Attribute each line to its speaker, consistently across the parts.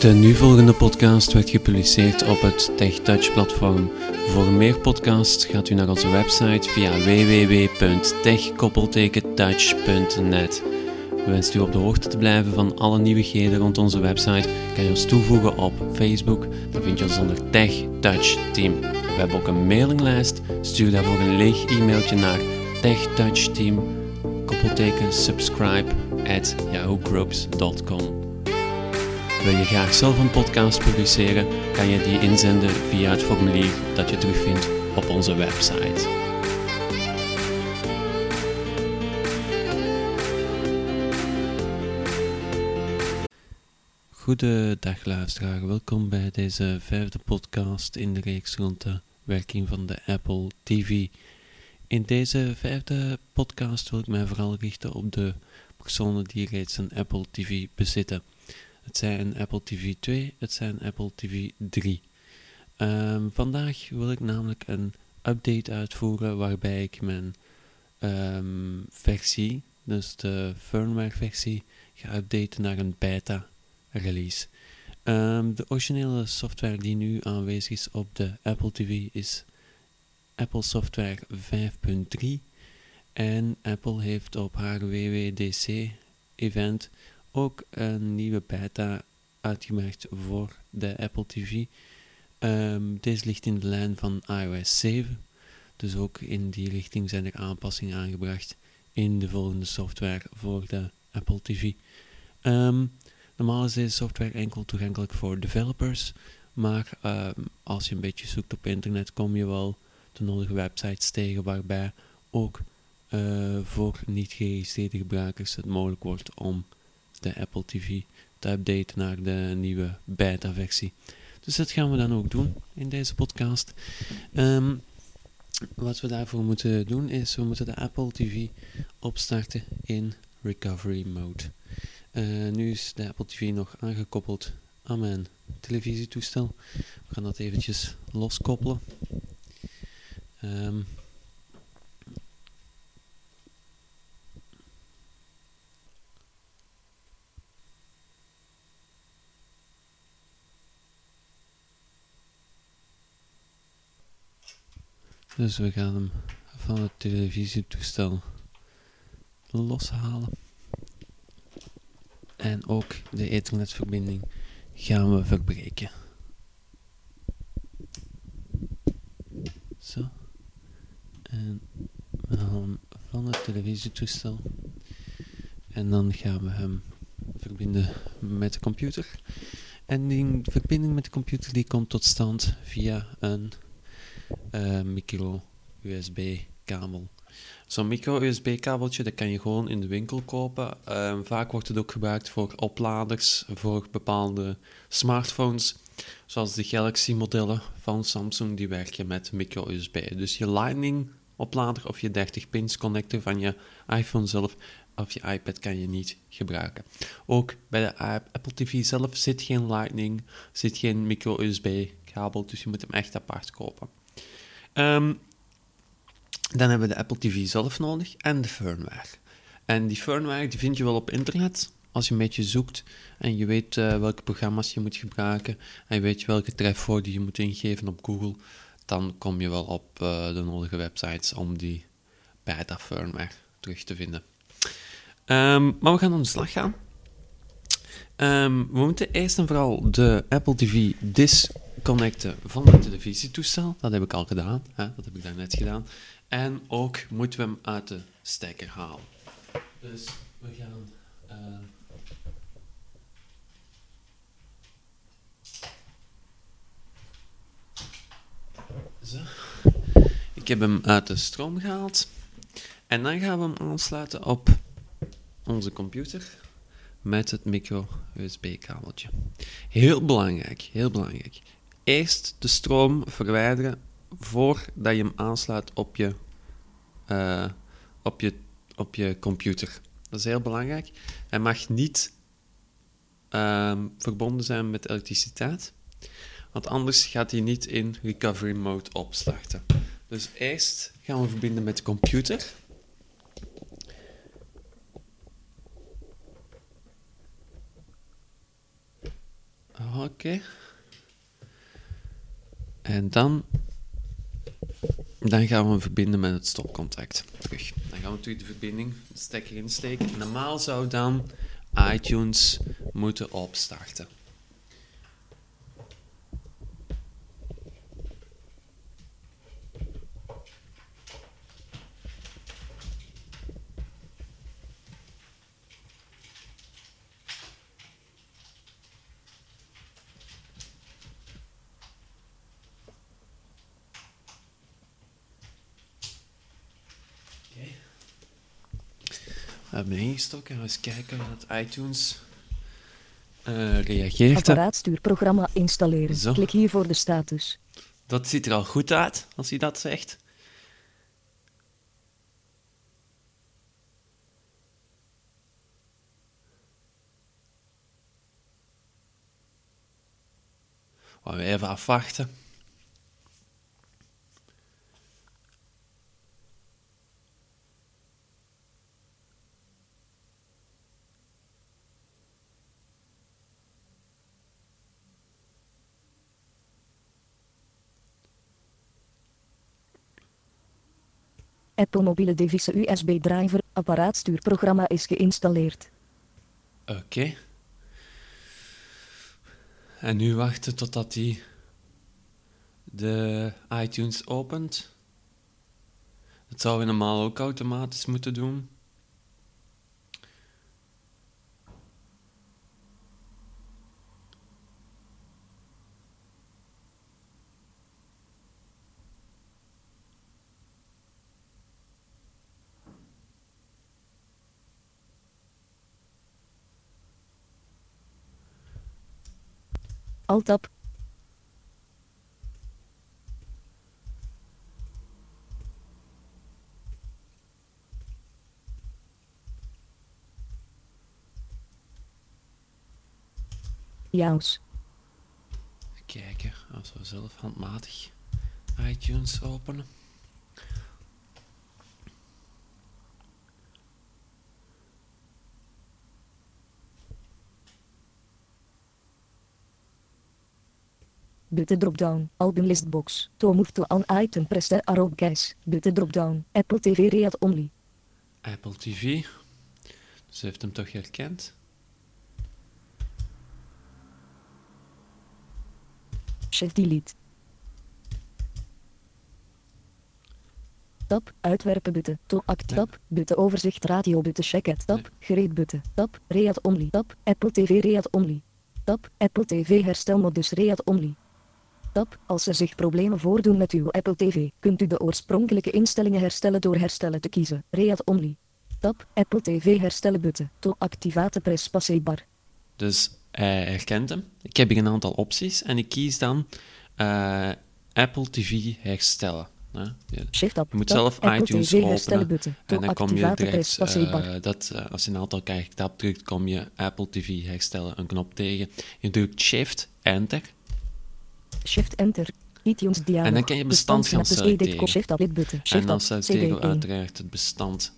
Speaker 1: De nu volgende podcast werd gepubliceerd op het TechTouch platform. Voor meer podcasts gaat u naar onze website via www.tech-touch.net. Wenst u op de hoogte te blijven van alle nieuwigheden rond onze website, kan je ons toevoegen op Facebook. Dan vind je ons onder Tech Touch Team. We hebben ook een mailinglijst. Stuur daarvoor een leeg e-mailtje naar techtouchteam koppelteken subscribe at yahoogroups.com. Wil je graag zelf een podcast publiceren, kan je die inzenden via het formulier dat je terugvindt op onze website. Goedendag luisteraar, welkom bij deze vijfde podcast in de reeks rond de werking van de Apple TV. In deze vijfde podcast wil ik mij vooral richten op de personen die reeds een Apple TV bezitten. Het zijn een Apple TV 2, het zijn Apple TV 3. Um, vandaag wil ik namelijk een update uitvoeren waarbij ik mijn um, versie, dus de firmware versie, ga updaten naar een beta release. Um, de originele software die nu aanwezig is op de Apple TV is Apple Software 5.3 en Apple heeft op haar WWDC event ook een nieuwe beta uitgemerkt voor de Apple TV. Um, deze ligt in de lijn van iOS 7, dus ook in die richting zijn er aanpassingen aangebracht in de volgende software voor de Apple TV. Um, normaal is deze software enkel toegankelijk voor developers, maar um, als je een beetje zoekt op internet kom je wel de nodige websites tegen waarbij ook uh, voor niet geregistreerde gebruikers het mogelijk wordt om de Apple TV te updaten naar de nieuwe beta-versie. Dus dat gaan we dan ook doen in deze podcast. Um, wat we daarvoor moeten doen is, we moeten de Apple TV opstarten in recovery mode. Uh, nu is de Apple TV nog aangekoppeld aan mijn televisietoestel. We gaan dat eventjes loskoppelen. Um, Dus we gaan hem van het televisietoestel loshalen. En ook de ethernetverbinding gaan we verbreken. Zo. En we halen hem van het televisietoestel. En dan gaan we hem verbinden met de computer. En die verbinding met de computer die komt tot stand via een uh, micro-USB kabel. Zo'n micro-USB kabeltje dat kan je gewoon in de winkel kopen. Uh, vaak wordt het ook gebruikt voor opladers voor bepaalde smartphones. Zoals de Galaxy modellen van Samsung die werken met micro-USB. Dus je Lightning oplader of je 30 pins connector van je iPhone zelf of je iPad kan je niet gebruiken. Ook bij de Apple TV zelf zit geen Lightning, zit geen micro-USB kabel, dus je moet hem echt apart kopen. Um, dan hebben we de Apple TV zelf nodig en de firmware. En die firmware die vind je wel op internet. Als je een beetje zoekt en je weet uh, welke programma's je moet gebruiken en je weet welke trefwoorden je moet ingeven op Google, dan kom je wel op uh, de nodige websites om die beta firmware terug te vinden. Um, maar we gaan aan de slag gaan. Um, we moeten eerst en vooral de Apple TV disconnecten van het televisietoestel. Dat heb ik al gedaan. Hè? Dat heb ik daarnet gedaan. En ook moeten we hem uit de stekker halen. Dus we gaan... Uh, zo. Ik heb hem uit de stroom gehaald. En dan gaan we hem aansluiten op onze computer met het micro-USB-kabeltje. Heel belangrijk, heel belangrijk. Eerst de stroom verwijderen voordat je hem aansluit op je, uh, op je, op je computer. Dat is heel belangrijk. Hij mag niet uh, verbonden zijn met elektriciteit, want anders gaat hij niet in recovery mode opstarten. Dus eerst gaan we verbinden met de computer. Oké. En dan, dan gaan we hem verbinden met het stopcontact. Terug. Dan gaan we natuurlijk de verbinding, de stekker insteken. Normaal zou dan iTunes moeten opstarten. We hebben ingestoken. Gaan we eens kijken wat iTunes uh, reageert.
Speaker 2: Apparaatstuurprogramma installeren.
Speaker 1: Zo.
Speaker 2: Klik hier voor de status.
Speaker 1: Dat ziet er al goed uit, als hij dat zegt. Gaan we even afwachten.
Speaker 2: Apple mobiele device USB driver. Apparaatstuurprogramma is geïnstalleerd.
Speaker 1: Oké. En nu wachten totdat hij de iTunes opent. Dat zou we normaal ook automatisch moeten doen.
Speaker 2: Jaus.
Speaker 1: Kijken als we zelf handmatig iTunes openen.
Speaker 2: Button dropdown. Albumlistbox. To move to an item press the arrow keys. Button dropdown. Apple TV read only.
Speaker 1: Apple TV. Dus heeft hem toch herkend.
Speaker 2: Shift delete. Tab, uitwerpen button, to act tab, button overzicht radio button check it tab, gereed button, tab, read only tab, Apple TV read only. Tab, Apple TV herstelmodus read only. Tab, als er zich problemen voordoen met uw Apple TV, kunt u de oorspronkelijke instellingen herstellen door herstellen te kiezen, read only. Tab, Apple TV herstellen button, to activate press passé-bar.
Speaker 1: Dus hij herkent hem. Ik heb hier een aantal opties en ik kies dan eh, Apple TV herstellen. hè. Je,
Speaker 2: Shift tab,
Speaker 1: je moet zelf
Speaker 2: Apple
Speaker 1: iTunes
Speaker 2: TV herstellen
Speaker 1: openen en dan kom je direct, eh, dat, eh, als je een aantal keer getap drukt, kom je Apple TV herstellen, een knop tegen. Je drukt Shift, Enter
Speaker 2: Shift enter. iTunes dialog.
Speaker 1: En dan kan je bestand gaan selecteren.
Speaker 2: Shift
Speaker 1: en dan selecteren we
Speaker 2: CD1.
Speaker 1: uiteraard het bestand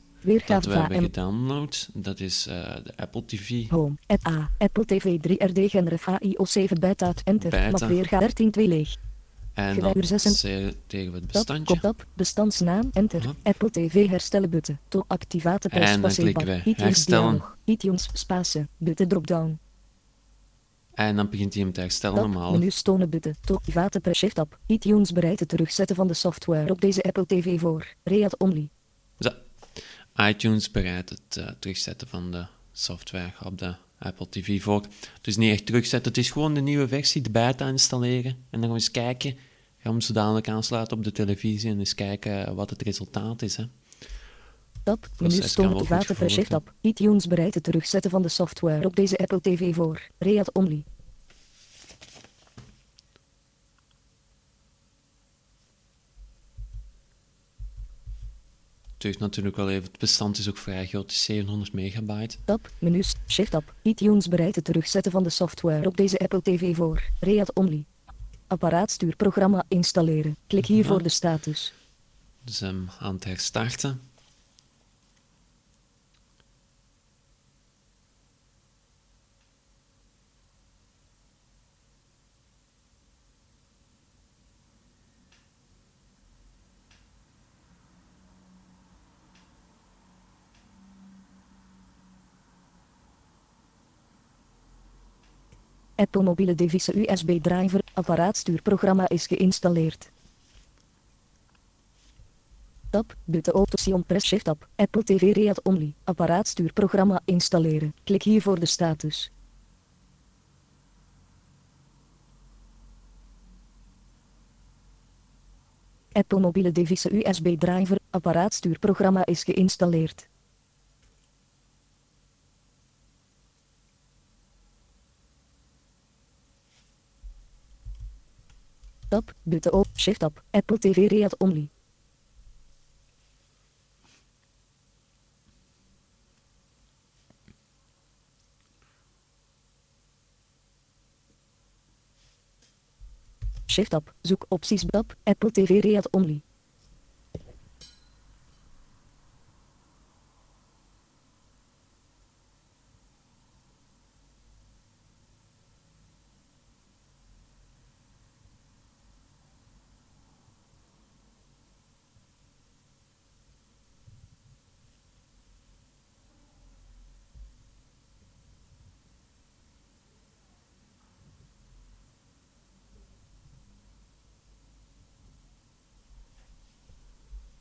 Speaker 1: dat we hebben gedownload. Dat is eh, de Apple TV.
Speaker 2: Home. A. Apple TV 3 RD Genref AIO 7 beta. Enter.
Speaker 1: Beta.
Speaker 2: Map weergave 13 2 leeg.
Speaker 1: En dan
Speaker 2: zes en-
Speaker 1: selecteren we het bestandje.
Speaker 2: Tab. Bestandsnaam. Enter. Apple TV herstellen button. To activate press
Speaker 1: En dan klikken we herstellen.
Speaker 2: iTunes space. Button dropdown.
Speaker 1: En dan begint hij hem te herstellen
Speaker 2: Tab.
Speaker 1: normaal.
Speaker 2: Menu stonen button. To activate press shift tab. iTunes bereidt het terugzetten van de software op deze Apple TV voor. Read only.
Speaker 1: Zo. iTunes bereidt het eh, terugzetten van de software op de Apple TV voor. Dus niet echt terugzetten, het is gewoon de nieuwe versie, de beta installeren. En dan gaan we eens kijken. We hem zo dadelijk aansluiten op de televisie en eens kijken wat het resultaat is. Hè. Proces
Speaker 2: Menu press shift
Speaker 1: gevolgd
Speaker 2: tab. iTunes bereidt het terugzetten van de software op deze Apple TV voor. Read only.
Speaker 1: Het natuurlijk wel even, het bestand is ook vrij groot, het is 700 megabyte.
Speaker 2: Tab, menus, shift tab. iTunes bereidt het terugzetten van de software op deze Apple TV voor. Read only. Apparaatstuurprogramma installeren. Klik hier
Speaker 1: Ja.
Speaker 2: voor de status.
Speaker 1: Dus hem aan het herstarten.
Speaker 2: Apple mobiele device USB driver. Apparaatstuurprogramma is geïnstalleerd. Tab, button option press shift tab. Apple TV Read Only. Apparaatstuurprogramma installeren. Klik hier voor de status. Apple mobiele device USB driver. Apparaatstuurprogramma is geïnstalleerd. Tab, button op, shift tab. Apple TV Read Only. Shift tab, zoek opties tab, Apple TV Read Only.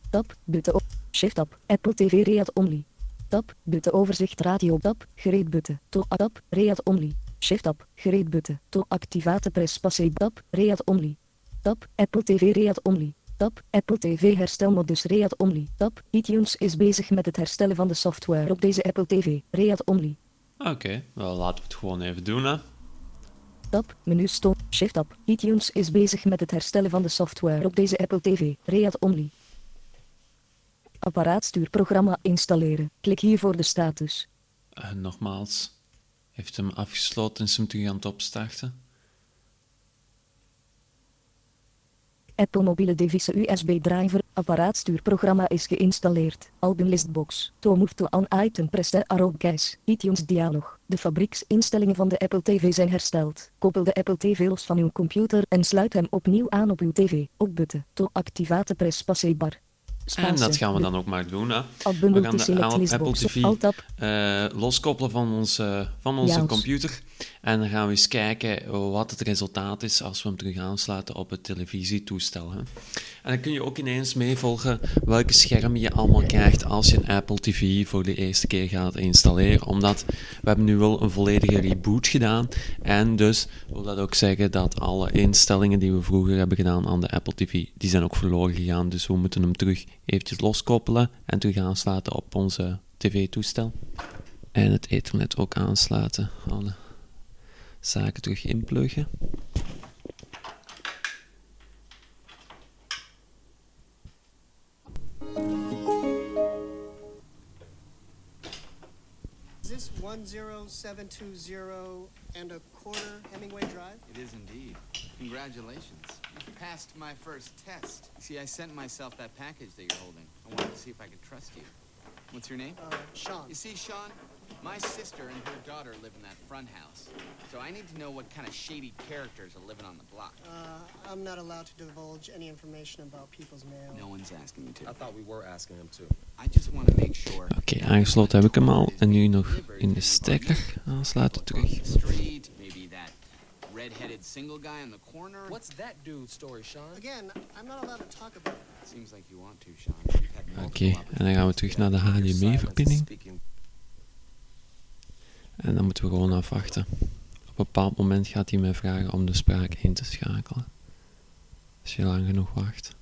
Speaker 2: Tab, button op, shift tab, Apple TV Read Only. Tab, button overzicht radio tab, gereed button, to tab, Read Only. Shift tab, gereed button, to activate press passé tab, Read Only. Tab, Apple TV Read Only. Tab, Apple TV herstelmodus Read Only. Tab, iTunes is bezig met het herstellen van de software op deze Apple TV, Read Only.
Speaker 1: Oké, wel laten we het gewoon even doen, hè.
Speaker 2: Tab, menu stop, shift tab, iTunes is bezig met het herstellen van de software op deze Apple TV, Read Only. Apparaatstuurprogramma installeren. Klik hier voor de status.
Speaker 1: Uh, nogmaals, heeft hem afgesloten en is hem terug aan het opstarten.
Speaker 2: Apple mobiele device USB driver. Apparaatstuurprogramma is geïnstalleerd. Albumlistbox. To move to an item press the arrow keys. iTunes dialog. De fabrieksinstellingen van de Apple TV zijn hersteld. Koppel de Apple TV los van uw computer en sluit hem opnieuw aan op uw TV. Op button. To activate press passé bar.
Speaker 1: En dat gaan we dan ook maar doen. Hè. We gaan de Apple TV eh, loskoppelen van, ons, eh, van onze computer. En dan gaan we eens kijken wat het resultaat is als we hem terug aansluiten op het televisietoestel. Hè. En dan kun je ook ineens meevolgen welke schermen je allemaal krijgt als je een Apple TV voor de eerste keer gaat installeren. Omdat we hebben nu wel een volledige reboot gedaan. En dus wil dat ook zeggen dat alle instellingen die we vroeger hebben gedaan aan de Apple TV, die zijn ook verloren gegaan. Dus we moeten hem terug eventjes loskoppelen en terug aansluiten op onze tv-toestel. En het ethernet ook aansluiten. Zaken terug inpluggen.
Speaker 3: Is this 10720 and a quarter Hemingway Drive?
Speaker 4: It is indeed. Congratulations. You passed my first test. See, I sent myself that package that you're holding. I wanted to see if I could trust you. What's your name?
Speaker 3: Uh, Sean.
Speaker 4: You see, Sean, my sister and her daughter live in that front house. So I need to know what kind of shady characters are living on the block.
Speaker 3: Uh, I'm not allowed to divulge any information about people's mail.
Speaker 4: No one's asking me to.
Speaker 5: I thought we were asking him to.
Speaker 4: I just want to make sure.
Speaker 1: Oké, aangesloten heb ik hem al. En nu nog in de stekker aansluiten terug.
Speaker 4: Street, maybe that red-headed single guy on the corner.
Speaker 5: What's that dude's story, Sean?
Speaker 3: Again, I'm not allowed to talk about it.
Speaker 4: Seems like you want to, Sean. You've had
Speaker 1: Oké,
Speaker 4: multiple
Speaker 1: en dan gaan we terug naar de HDMI-verbinding. En dan moeten we gewoon afwachten. Op een bepaald moment gaat hij mij vragen om de spraak in te schakelen. Als je lang genoeg wacht.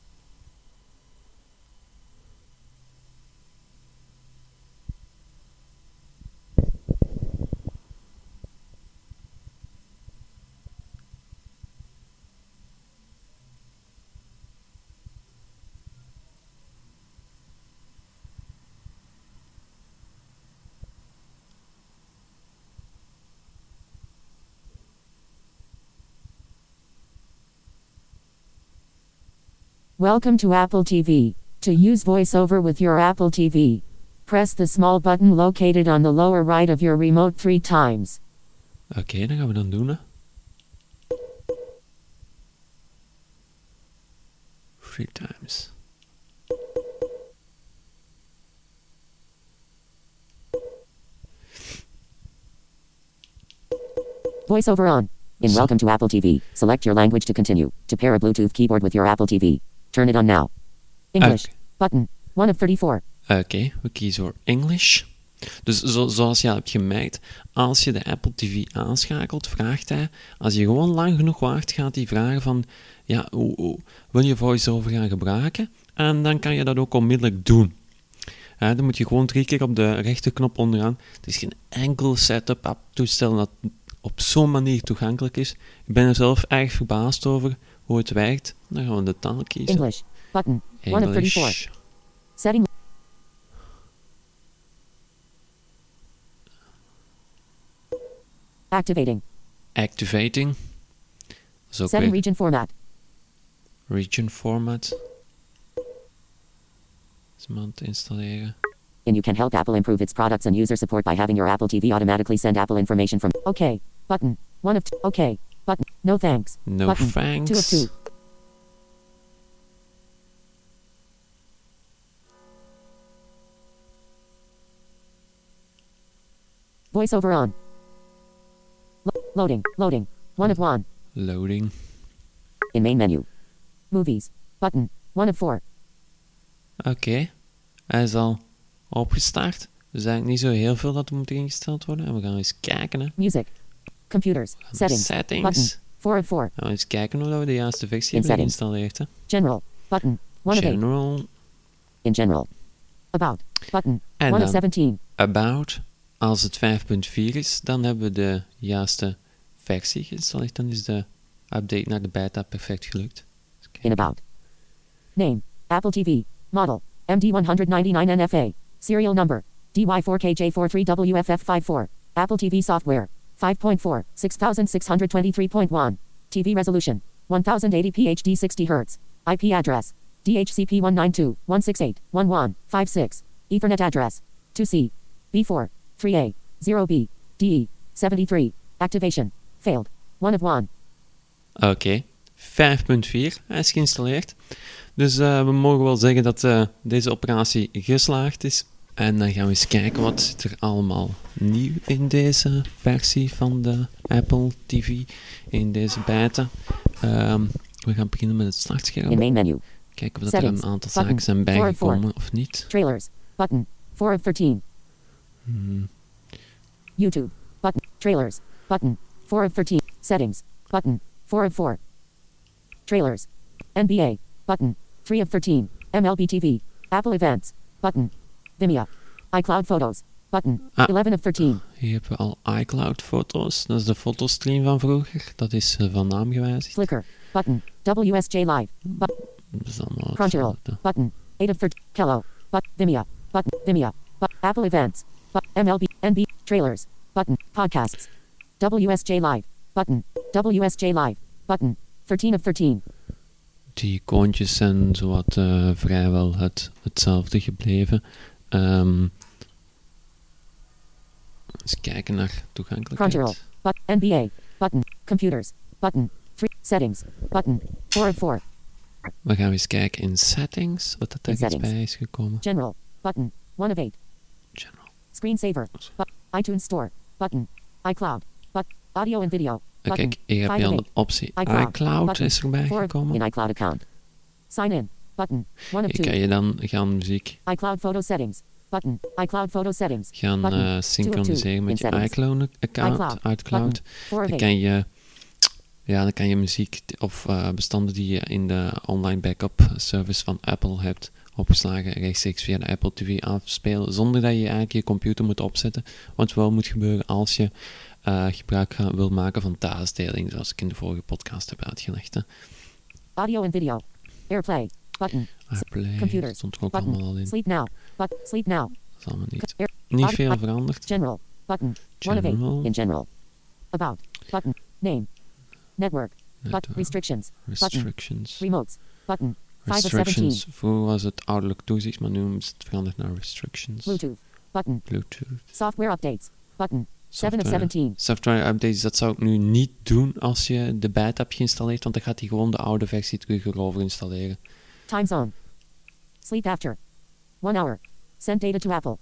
Speaker 6: Welcome to Apple TV. To use VoiceOver with your Apple TV, press the small button located on the lower right of your remote three times.
Speaker 1: Oké, dan gaan we dan doen. Hè. Three times.
Speaker 6: VoiceOver on. In Welcome to Apple TV, select your language to continue. To pair a Bluetooth keyboard with your Apple TV, turn it on now. English. Button. 1 of 34.
Speaker 1: Oké, we kiezen voor English. Dus zo, zoals je al hebt gemerkt, als je de Apple TV aanschakelt, vraagt hij, als je gewoon lang genoeg wacht, gaat hij vragen van, ja, hoe- wil je VoiceOver gaan gebruiken? En dan kan je dat ook onmiddellijk doen. Hè, dan moet je gewoon drie keer op de rechterknop onderaan. Het is geen enkel setup toestel dat op zo'n manier toegankelijk is. Ik ben er zelf erg verbaasd over hoe het werkt. Dan gaan we de taal kiezen.
Speaker 6: English. Button. 1 of 34.
Speaker 1: English.
Speaker 6: Setting. Activating.
Speaker 1: Activating.
Speaker 6: Setting
Speaker 1: weer
Speaker 6: region format.
Speaker 1: region format. Aan installeren.
Speaker 6: And you can help Apple improve its products and user support by having your Apple TV automatically send Apple information from OK. Button. 1 of 2. OK. No thanks.
Speaker 1: No
Speaker 6: button.
Speaker 1: thanks.
Speaker 6: 2 of 2. Voiceover on. Lo- loading. Loading. 1 of 1.
Speaker 1: Loading.
Speaker 6: In main menu. Movies. Button. 1 of 4.
Speaker 1: Oké. Hij is al opgestart. Dus eigenlijk niet zo heel veel dat er moet ingesteld worden. En we gaan eens kijken. Hè.
Speaker 6: Music. Computers. Settings.
Speaker 1: Settings.
Speaker 6: Button. 4 of 4.
Speaker 1: Gaan we eens kijken hoe we de juiste versie hebben geïnstalleerd. Hè.
Speaker 6: General. Button. 1 of 8.
Speaker 1: General.
Speaker 6: In general. About. Button. 1 of
Speaker 1: dan
Speaker 6: 17.
Speaker 1: About. Als het 5.4 is, dan hebben we de juiste versie geïnstalleerd. Dan is de update naar de beta perfect gelukt.
Speaker 6: In about. Name. Apple TV. Model. MD199 NFA. Serial number. DY4KJ43WFF54. Apple TV software. 5.4. 6623.1. TV resolution. 1080p HD 60 Hz. IP address. DHCP 192.168.11.56. Ethernet address. 2C. B4. 3A. 0B. DE. 73. Activation. Failed. 1 of 1.
Speaker 1: Oké, 5.4 hij is geïnstalleerd. Dus eh, we mogen wel zeggen dat eh, deze operatie geslaagd is. En dan gaan we eens kijken wat zit er allemaal nieuw in deze versie van de Apple TV, in deze beta. Ehm, we gaan beginnen met het
Speaker 6: In
Speaker 1: startscherm.
Speaker 6: main menu.
Speaker 1: Kijken of dat er een aantal zaken zijn
Speaker 6: Four of four.
Speaker 1: bijgekomen of niet.
Speaker 6: Trailers. Button. 4 of 13.
Speaker 1: Hmm,
Speaker 6: YouTube. Button. Trailers. Button. 4 of 13. Settings. Button. 4 of 4. Trailers. NBA. Button. 3 of 13. MLB TV. Apple Events. Button. Vimeo. iCloud Photos. Button.
Speaker 1: Ah.
Speaker 6: 11 of 13.
Speaker 1: Hier hebben we al iCloud foto's. Dat is de fotostream van vroeger. Dat is eh, van naam gewijzigd.
Speaker 6: Flickr. Button. WSJ Live. Bu-
Speaker 1: Dat is allemaal
Speaker 6: Crunchyroll. Button. 8 of 13. Kello. But Vimeo. Button. Vimeo. But Apple Events. But MLB. NB. Trailers. Button. Podcasts. WSJ Live. Button. WSJ Live. Button. 13 of 13.
Speaker 1: Die icoontjes zijn zowat eh, vrijwel het, hetzelfde gebleven. Ehm eens kijken naar toegankelijkheid.
Speaker 6: Crunchyroll. But NBA. Button. Computers. Button. 3. Settings. Button. 4 of 4.
Speaker 1: We gaan eens kijken in settings, wat dat er iets
Speaker 6: settings.
Speaker 1: bij is gekomen.
Speaker 6: General. Button. 1 of 8.
Speaker 1: General.
Speaker 6: Screensaver. But iTunes Store. Button. iCloud. But audio and video. Button.
Speaker 1: Kijk, hier heb je al de optie
Speaker 6: iCloud.
Speaker 1: iCloud
Speaker 6: Button.
Speaker 1: is erbij gekomen.
Speaker 6: In iCloud account. Sign in. Button. 1 of
Speaker 1: Hier
Speaker 6: 2.
Speaker 1: kan je dan gaan muziek
Speaker 6: iCloud photo settings. Button. iCloud photo settings.
Speaker 1: gaan eh, synchroniseren met je
Speaker 6: iCloud.
Speaker 1: iCloud.
Speaker 6: 4 of
Speaker 1: Dan
Speaker 6: 8.
Speaker 1: kan je, ja, dan kan je muziek of eh, bestanden die je in de online backup service van Apple hebt opgeslagen rechtstreeks via de Apple TV afspelen, zonder dat je eigenlijk je computer moet opzetten. Wat wel moet gebeuren als je eh, gebruik gaan, wil maken van taasdeling, zoals ik in de vorige podcast heb uitgelegd. Hè.
Speaker 6: Audio and video. Airplay. Button.
Speaker 1: Airplay
Speaker 6: Computers.
Speaker 1: stond er ook allemaal al
Speaker 6: Button.
Speaker 1: in.
Speaker 6: Sleep now. But sleep now.
Speaker 1: Dat is allemaal niet, niet veel veranderd.
Speaker 6: General. Button. 1 of 8.
Speaker 1: General.
Speaker 6: In general. About. Button. Name. Network. But
Speaker 1: Network.
Speaker 6: restrictions.
Speaker 1: Restrictions.
Speaker 6: Remotes. Button. 5 of 17.
Speaker 1: Restrictions. Vroeger was het ouderlijk toezicht, maar nu is het veranderd naar restrictions.
Speaker 6: Bluetooth. Button.
Speaker 1: Bluetooth.
Speaker 6: Software updates. Button. 7 of
Speaker 1: Software.
Speaker 6: 17.
Speaker 1: Software updates, dat zou ik nu niet doen als je de beta hebt geïnstalleerd, want dan gaat hij gewoon de oude versie terug erover installeren.
Speaker 6: Time zone. Sleep after. 1 hour. Send data to Apple.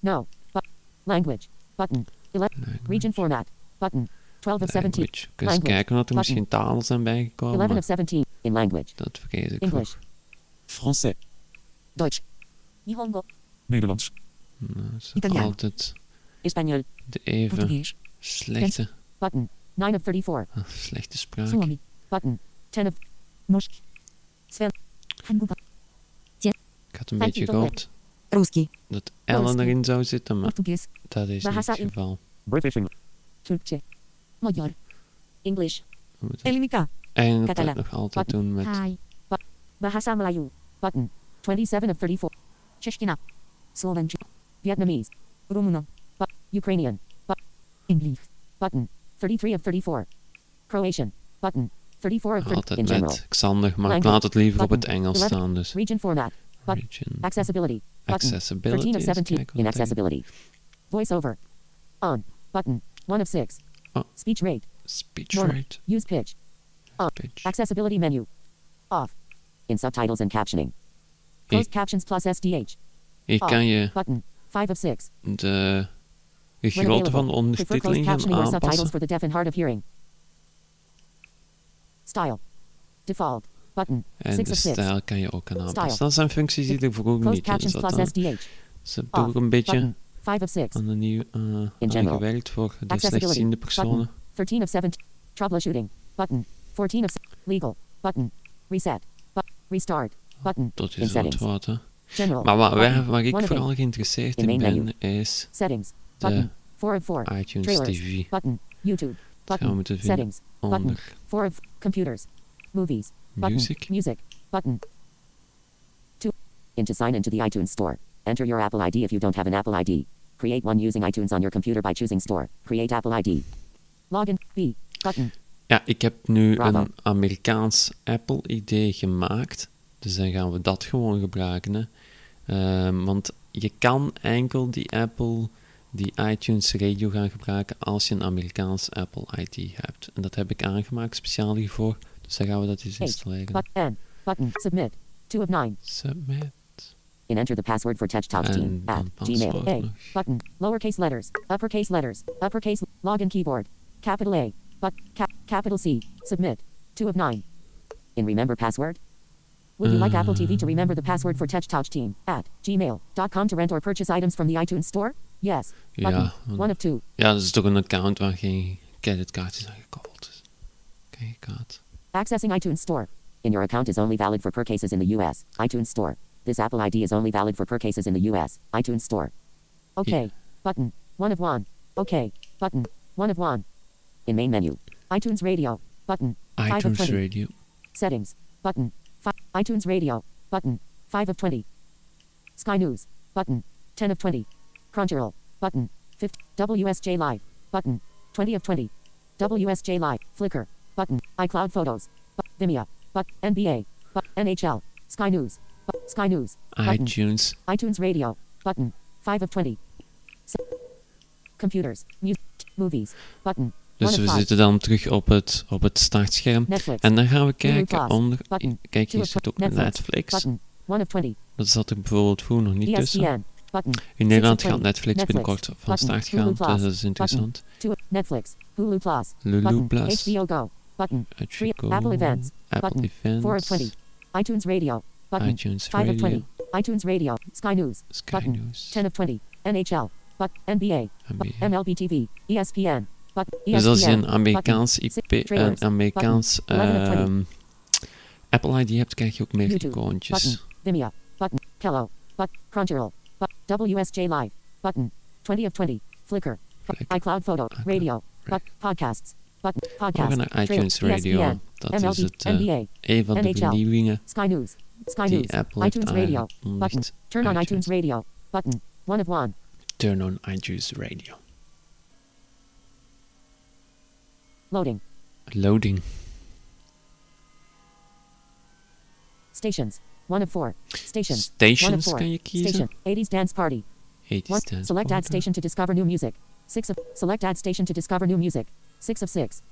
Speaker 6: No. But language. Button. Ele- region format. Button. 12 of 17.
Speaker 1: Language. Kun eens
Speaker 6: Language.
Speaker 1: kijken wat er
Speaker 6: Button.
Speaker 1: misschien talen zijn bijgekomen.
Speaker 6: 11
Speaker 1: maar
Speaker 6: of 17. In language.
Speaker 1: dat vergeet ik.
Speaker 6: English.
Speaker 7: Français,
Speaker 6: Deutsch. Nihongo.
Speaker 7: Nederlands,
Speaker 1: Nou, dat is
Speaker 6: Italiaan.
Speaker 1: altijd
Speaker 6: Español.
Speaker 1: de even
Speaker 7: Portugees,
Speaker 1: slechte,
Speaker 6: Button. 9 of 34.
Speaker 1: ah, slechte spraak.
Speaker 6: Suomi. Button. 10 of. Norsk. Sven.
Speaker 1: Ik had een beetje gehoopt dat Ellen erin zou zitten, maar dat is niet
Speaker 6: Bahasa
Speaker 1: het geval.
Speaker 7: British English,
Speaker 6: Turkse. Magyar. English. Elmica.
Speaker 1: eigenlijk
Speaker 6: Catalan.
Speaker 1: nog altijd
Speaker 6: Button.
Speaker 1: doen met
Speaker 6: Bahasa Melayu. Button. 27 of 34. Chechkina. Slovenisch. Vietnamese. Rumuno. Bu- Ukrainian. English. Button. 33 of 34. Croatian. Button. 34 of 30
Speaker 1: altijd
Speaker 6: in general.
Speaker 1: met Xander, maar ik laat het liever op het. Engels
Speaker 6: 11.
Speaker 1: staan. Dus
Speaker 6: Region format.
Speaker 1: Region
Speaker 6: Accessibility.
Speaker 1: Accessibility.
Speaker 6: 13 of
Speaker 1: eens
Speaker 6: 17
Speaker 1: kijken
Speaker 6: in accessibility. Voiceover. On. Button. 1 of 6.
Speaker 1: Oh.
Speaker 6: Speech rate.
Speaker 1: Speech
Speaker 6: Normal.
Speaker 1: rate.
Speaker 6: Use pitch. On.
Speaker 1: Pitch.
Speaker 6: Accessibility menu. Off. In subtitles and captioning. Closed
Speaker 1: Ik-
Speaker 6: captions plus SDH.
Speaker 1: Hier
Speaker 6: off.
Speaker 1: kan je
Speaker 6: Button. 5 of 6.
Speaker 1: de, grootte van de
Speaker 6: available. Prefer closed
Speaker 1: ondertiteling gaan
Speaker 6: captioning or subtitles
Speaker 1: aanpassen.
Speaker 6: for the deaf and hard of hearing. Style. Default. Button.
Speaker 1: En
Speaker 6: 6
Speaker 1: de
Speaker 6: of 6.
Speaker 1: stijl kan je ook aan aanpassen.
Speaker 6: Style.
Speaker 1: Dat zijn functies die er vroeger
Speaker 6: Closed
Speaker 1: niet in zaten.
Speaker 6: SDH.
Speaker 1: Ze hebben
Speaker 6: Off.
Speaker 1: ook een beetje
Speaker 6: Button. 5 of 6.
Speaker 1: aan de nieuw uh, gewerkt voor de slechtziende personen.
Speaker 6: 13 of 17. Troubleshooting. Button. 14 of legal. Button. Reset. Restart. Button.
Speaker 1: Dat
Speaker 6: In
Speaker 1: is wat
Speaker 6: settings.
Speaker 1: wat, hè.
Speaker 6: General.
Speaker 1: Maar wat, waar, waar ik vooral geïnteresseerd
Speaker 6: In
Speaker 1: ben, is
Speaker 6: Settings.
Speaker 1: de
Speaker 6: Button. 4 of 4.
Speaker 1: iTunes
Speaker 6: Trailers.
Speaker 1: TV.
Speaker 6: Button. YouTube. Button.
Speaker 1: moeten
Speaker 6: Settings. Button.
Speaker 1: onder
Speaker 6: 4 of computers. Movies. Button.
Speaker 1: music.
Speaker 6: Music. Button. 2. In to sign into the iTunes Store. Enter your Apple ID if you don't have an Apple ID. Create one using iTunes on your computer by choosing Store. Create Apple ID. Login. B. Button.
Speaker 1: Ja, ik heb nu
Speaker 6: Bravo.
Speaker 1: een Amerikaans Apple-ID gemaakt. Dus dan gaan we dat gewoon gebruiken. Hè. Ehm, want je kan enkel die Apple, die iTunes Radio gaan gebruiken als je een Amerikaans Apple ID hebt. En dat heb ik aangemaakt speciaal hiervoor. Dus dan gaan we dat eens installeren.
Speaker 6: But N. Button. Submit. 2 of 9.
Speaker 1: Submit.
Speaker 6: In enter the password for Touch Talk Team at Gmail. A.
Speaker 1: nog.
Speaker 6: Button. Lowercase letters. Uppercase letters. Uppercase. Login keyboard. Capital A. But cap, capital C. Submit. 2 of 9. In remember password? Would you like Apple TV to mm. remember the password for Touch Talk Team at gmail.com to rent or purchase items from the iTunes Store? Yes. Button.
Speaker 1: Ja,
Speaker 6: 1 of 2.
Speaker 1: Ja, dat is toch een account waar geen creditkaartjes aan gekoppeld is. Creditkaart.
Speaker 6: Accessing iTunes Store. In your account is only valid for purchases in the US. iTunes Store. This Apple ID is only valid for purchases in the US. iTunes Store. Okay.
Speaker 1: Yeah.
Speaker 6: Button. 1 of 1. Okay. Button. 1 of 1. In main menu. iTunes Radio. Button. 5 of
Speaker 1: iTunes Radio.
Speaker 6: Settings. Button. ITunes Radio. Button. 5 of 20. Sky News. Button. 10 of 20. Crunchyroll. Button. 50. WSJ Live. Button. 20 of 20. WSJ Live. Flickr. Button. iCloud Photos. Bu- Vimeo. But NBA. But NHL. Sky News. Bu- Sky News. Button.
Speaker 1: iTunes.
Speaker 6: iTunes Radio. Button. 5 of 20. Se- computers. Music. Movies. Button.
Speaker 1: Dus
Speaker 6: 1
Speaker 1: we
Speaker 6: of 5.
Speaker 1: zitten dan terug op het, op het startscherm.
Speaker 6: Netflix.
Speaker 1: En dan gaan we kijken onder...
Speaker 6: Button.
Speaker 1: Kijk, hier zit ook
Speaker 6: Netflix.
Speaker 1: Netflix.
Speaker 6: Button. 1 of 20.
Speaker 1: Dat zat er bijvoorbeeld vroeger nog niet tussen.
Speaker 6: Button.
Speaker 1: In Nederland gaat
Speaker 6: 20.
Speaker 1: Netflix binnenkort van start gaan, dus dat is interessant.
Speaker 6: Netflix. Hulu Plus.
Speaker 1: Lulu. Plus.
Speaker 6: HBO Go. Button. Apple Events.
Speaker 1: Apple. Events.
Speaker 6: 4 of 20. iTunes Radio. Button.
Speaker 1: iTunes
Speaker 6: 5 of
Speaker 1: Radio.
Speaker 6: 20. iTunes Radio. Sky News.
Speaker 1: Sky
Speaker 6: Button.
Speaker 1: News.
Speaker 6: 10 of 20. NHL. But NBA.
Speaker 1: NBA.
Speaker 6: MLB TV. ESPN.
Speaker 1: Dus als je een Amerikaans
Speaker 6: Button.
Speaker 1: IP, een Amerikaans
Speaker 6: Button. 11 of 20.
Speaker 1: ehm, Apple ID hebt, krijg je ook meer icoontjes.
Speaker 6: Button. Vimeo. Button. Hello. But Crunchyroll. But WSJ Live. Button. 20 of 20. Flickr. ICloud Photo. Radio. But podcasts. Button.
Speaker 1: We
Speaker 6: Podcast.
Speaker 1: gaan naar iTunes. Radio.
Speaker 6: ESPN.
Speaker 1: Dat
Speaker 6: MLB.
Speaker 1: is het, eh,
Speaker 6: NBA.
Speaker 1: een van de vernieuwingen
Speaker 6: Sky News. Sky News.
Speaker 1: Apple
Speaker 6: iTunes Radio.
Speaker 1: aangekondigd.
Speaker 6: Button. Turn on
Speaker 1: iTunes.
Speaker 6: iTunes Radio. Button. One of one.
Speaker 1: Turn on iTunes Radio.
Speaker 6: Loading.
Speaker 1: Loading.
Speaker 6: Stations. One of four. Stations.
Speaker 1: Stations
Speaker 6: One of four.
Speaker 1: kan je kiezen.
Speaker 6: Station. 80s Dance Party.
Speaker 1: 80s
Speaker 6: One.
Speaker 1: dance
Speaker 6: Select add
Speaker 1: party.
Speaker 6: station to discover new music. Six of. Select add station to discover new music. Six of six.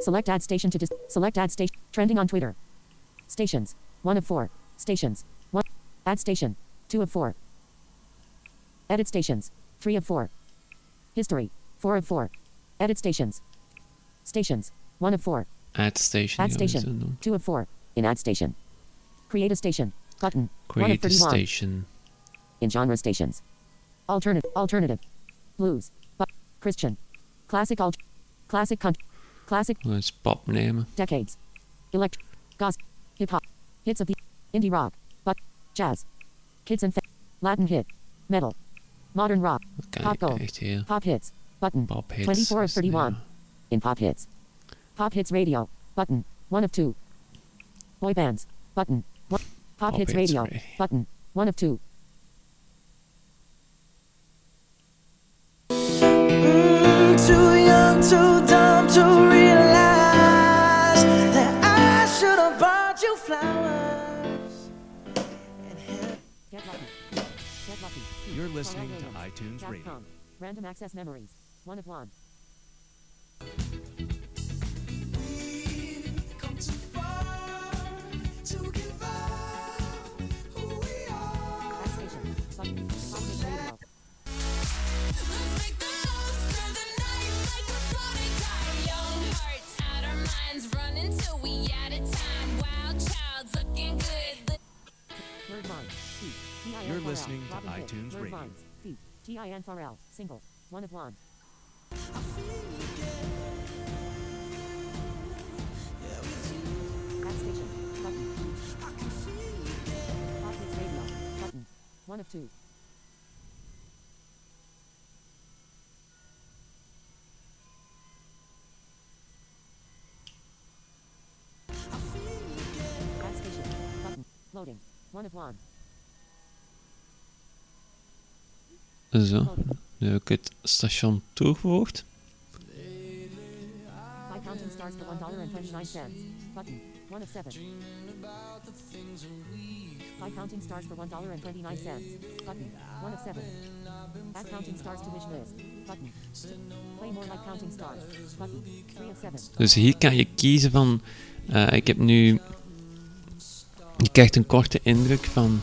Speaker 6: Select add station to dis. Select add station. Trending on Twitter. Stations. One of four. Stations. One. Add station. Two of four. Edit stations. Three of four. History. Four of four. Edit stations. Stations. 1 of 4.
Speaker 1: Add station.
Speaker 6: Add
Speaker 1: gaan we zo
Speaker 6: station. 2 of 4. In add station. Create a station. Button. 1 of
Speaker 1: Create a station.
Speaker 6: In genre stations. Alternative. Alternative. Blues. But Christian. Classic alt. Classic country. Classic
Speaker 1: gaan pop nemen.
Speaker 6: decades. Elect. Gospel. Hip hop. Hits of the indie rock. But jazz. Kids and fa- Latin hit. Metal. Modern rock.
Speaker 1: Oké,
Speaker 6: Pop gold. Pop hits. Button.
Speaker 1: Pop hits.
Speaker 6: 24 of
Speaker 1: is-
Speaker 6: 31.
Speaker 1: ja.
Speaker 6: In pop hits. Pop hits radio. Button. 1 of 2. Boy bands. Button. One. Pop,
Speaker 1: Pop
Speaker 6: hits,
Speaker 1: hits
Speaker 6: radio.
Speaker 1: ra-
Speaker 6: Button. 1 of 2.
Speaker 8: Mm, too young, too dumb to realize that I should have bought you flowers.
Speaker 6: Get lucky. Get lucky.
Speaker 9: You're listening to iTunes Radio.
Speaker 6: Random access memories. 1 of 1.
Speaker 10: Our minds running till we out of time. Wild child's looking good.
Speaker 6: Word Vines. Feet. T.I.N.
Speaker 9: You're
Speaker 6: Pharrell.
Speaker 9: listening to
Speaker 6: Robin Thicke.
Speaker 9: iTunes
Speaker 6: Word
Speaker 9: Radio.
Speaker 6: Vines. Feet. T.I.N. Pharrell. Single. 1 of 1. Back station. Button. Pop hits radio. Button. 1 of 2. Loading. 1 of 1.
Speaker 1: Zo. Nu heb ik het station toegevoegd.
Speaker 6: Counting stars for one dollar and twenty nine cents. Button. One of seven. Five counting stars for one dollar and twenty nine cents. Button. One of seven. Add counting stars to wish list. Button. Play more like counting stars. Button. Three of seven.
Speaker 1: Dus hier kan je kiezen van. eh, ik heb nu. Je krijgt een korte indruk van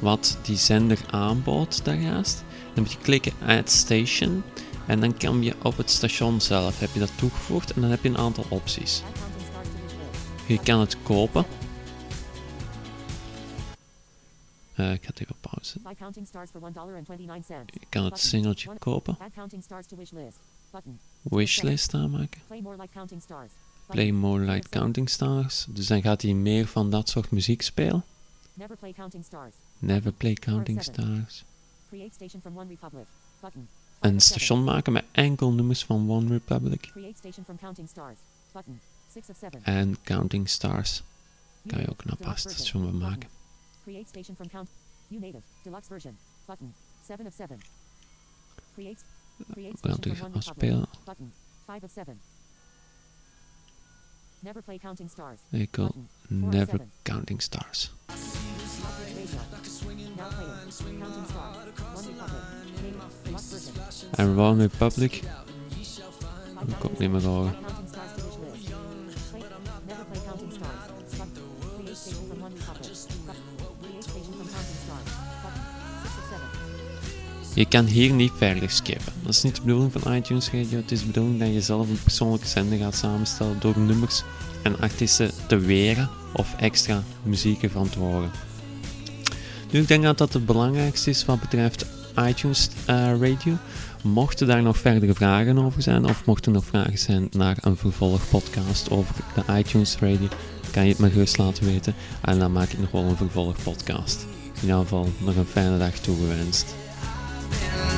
Speaker 1: wat die zender aanbood daarnaast. Dan moet je klikken Add Station. En dan kom je op het station zelf. Heb je dat toegevoegd en dan heb je een aantal opties. Je kan het kopen. Eh, ik ga het even pauze. Je kan het singeltje kopen. Wishlist aanmaken.
Speaker 6: Play more like counting stars.
Speaker 1: Dus dan gaat hij meer van dat soort muziek spelen.
Speaker 6: Never play counting stars.
Speaker 1: Never play counting
Speaker 6: seven.
Speaker 1: stars.
Speaker 6: Create station from One Republic. Button.
Speaker 1: Een station maken met enkel nummers van One Republic.
Speaker 6: Create station from counting stars. Button. Six of seven.
Speaker 1: En counting stars. Kan je ook een apart station van maken.
Speaker 6: Create station from count. U native. Deluxe version. Button. Seven of seven. Create. Create station from one republic. Button. Five of seven. Never play counting stars.
Speaker 1: Ik wil
Speaker 6: Button. Four of
Speaker 1: never
Speaker 6: seven.
Speaker 1: counting stars.
Speaker 6: Upward radio. Now playing. Counting stars. One republic. Native. Deluxe version.
Speaker 1: En One Je kan hier niet verder skippen. Dat is niet de bedoeling van iTunes Radio. Het is de bedoeling dat je zelf een persoonlijke zender gaat samenstellen door nummers en artiesten te weren of extra muziek ervan te horen. Nu, ik denk dat dat het belangrijkste is wat betreft iTunes eh, Radio. Mochten daar nog verdere vragen over zijn, of mochten er nog vragen zijn naar een vervolgpodcast over de iTunes Radio, kan je het me gerust laten weten. En dan maak ik nog wel een vervolgpodcast. In ieder geval nog een fijne dag toegewenst. in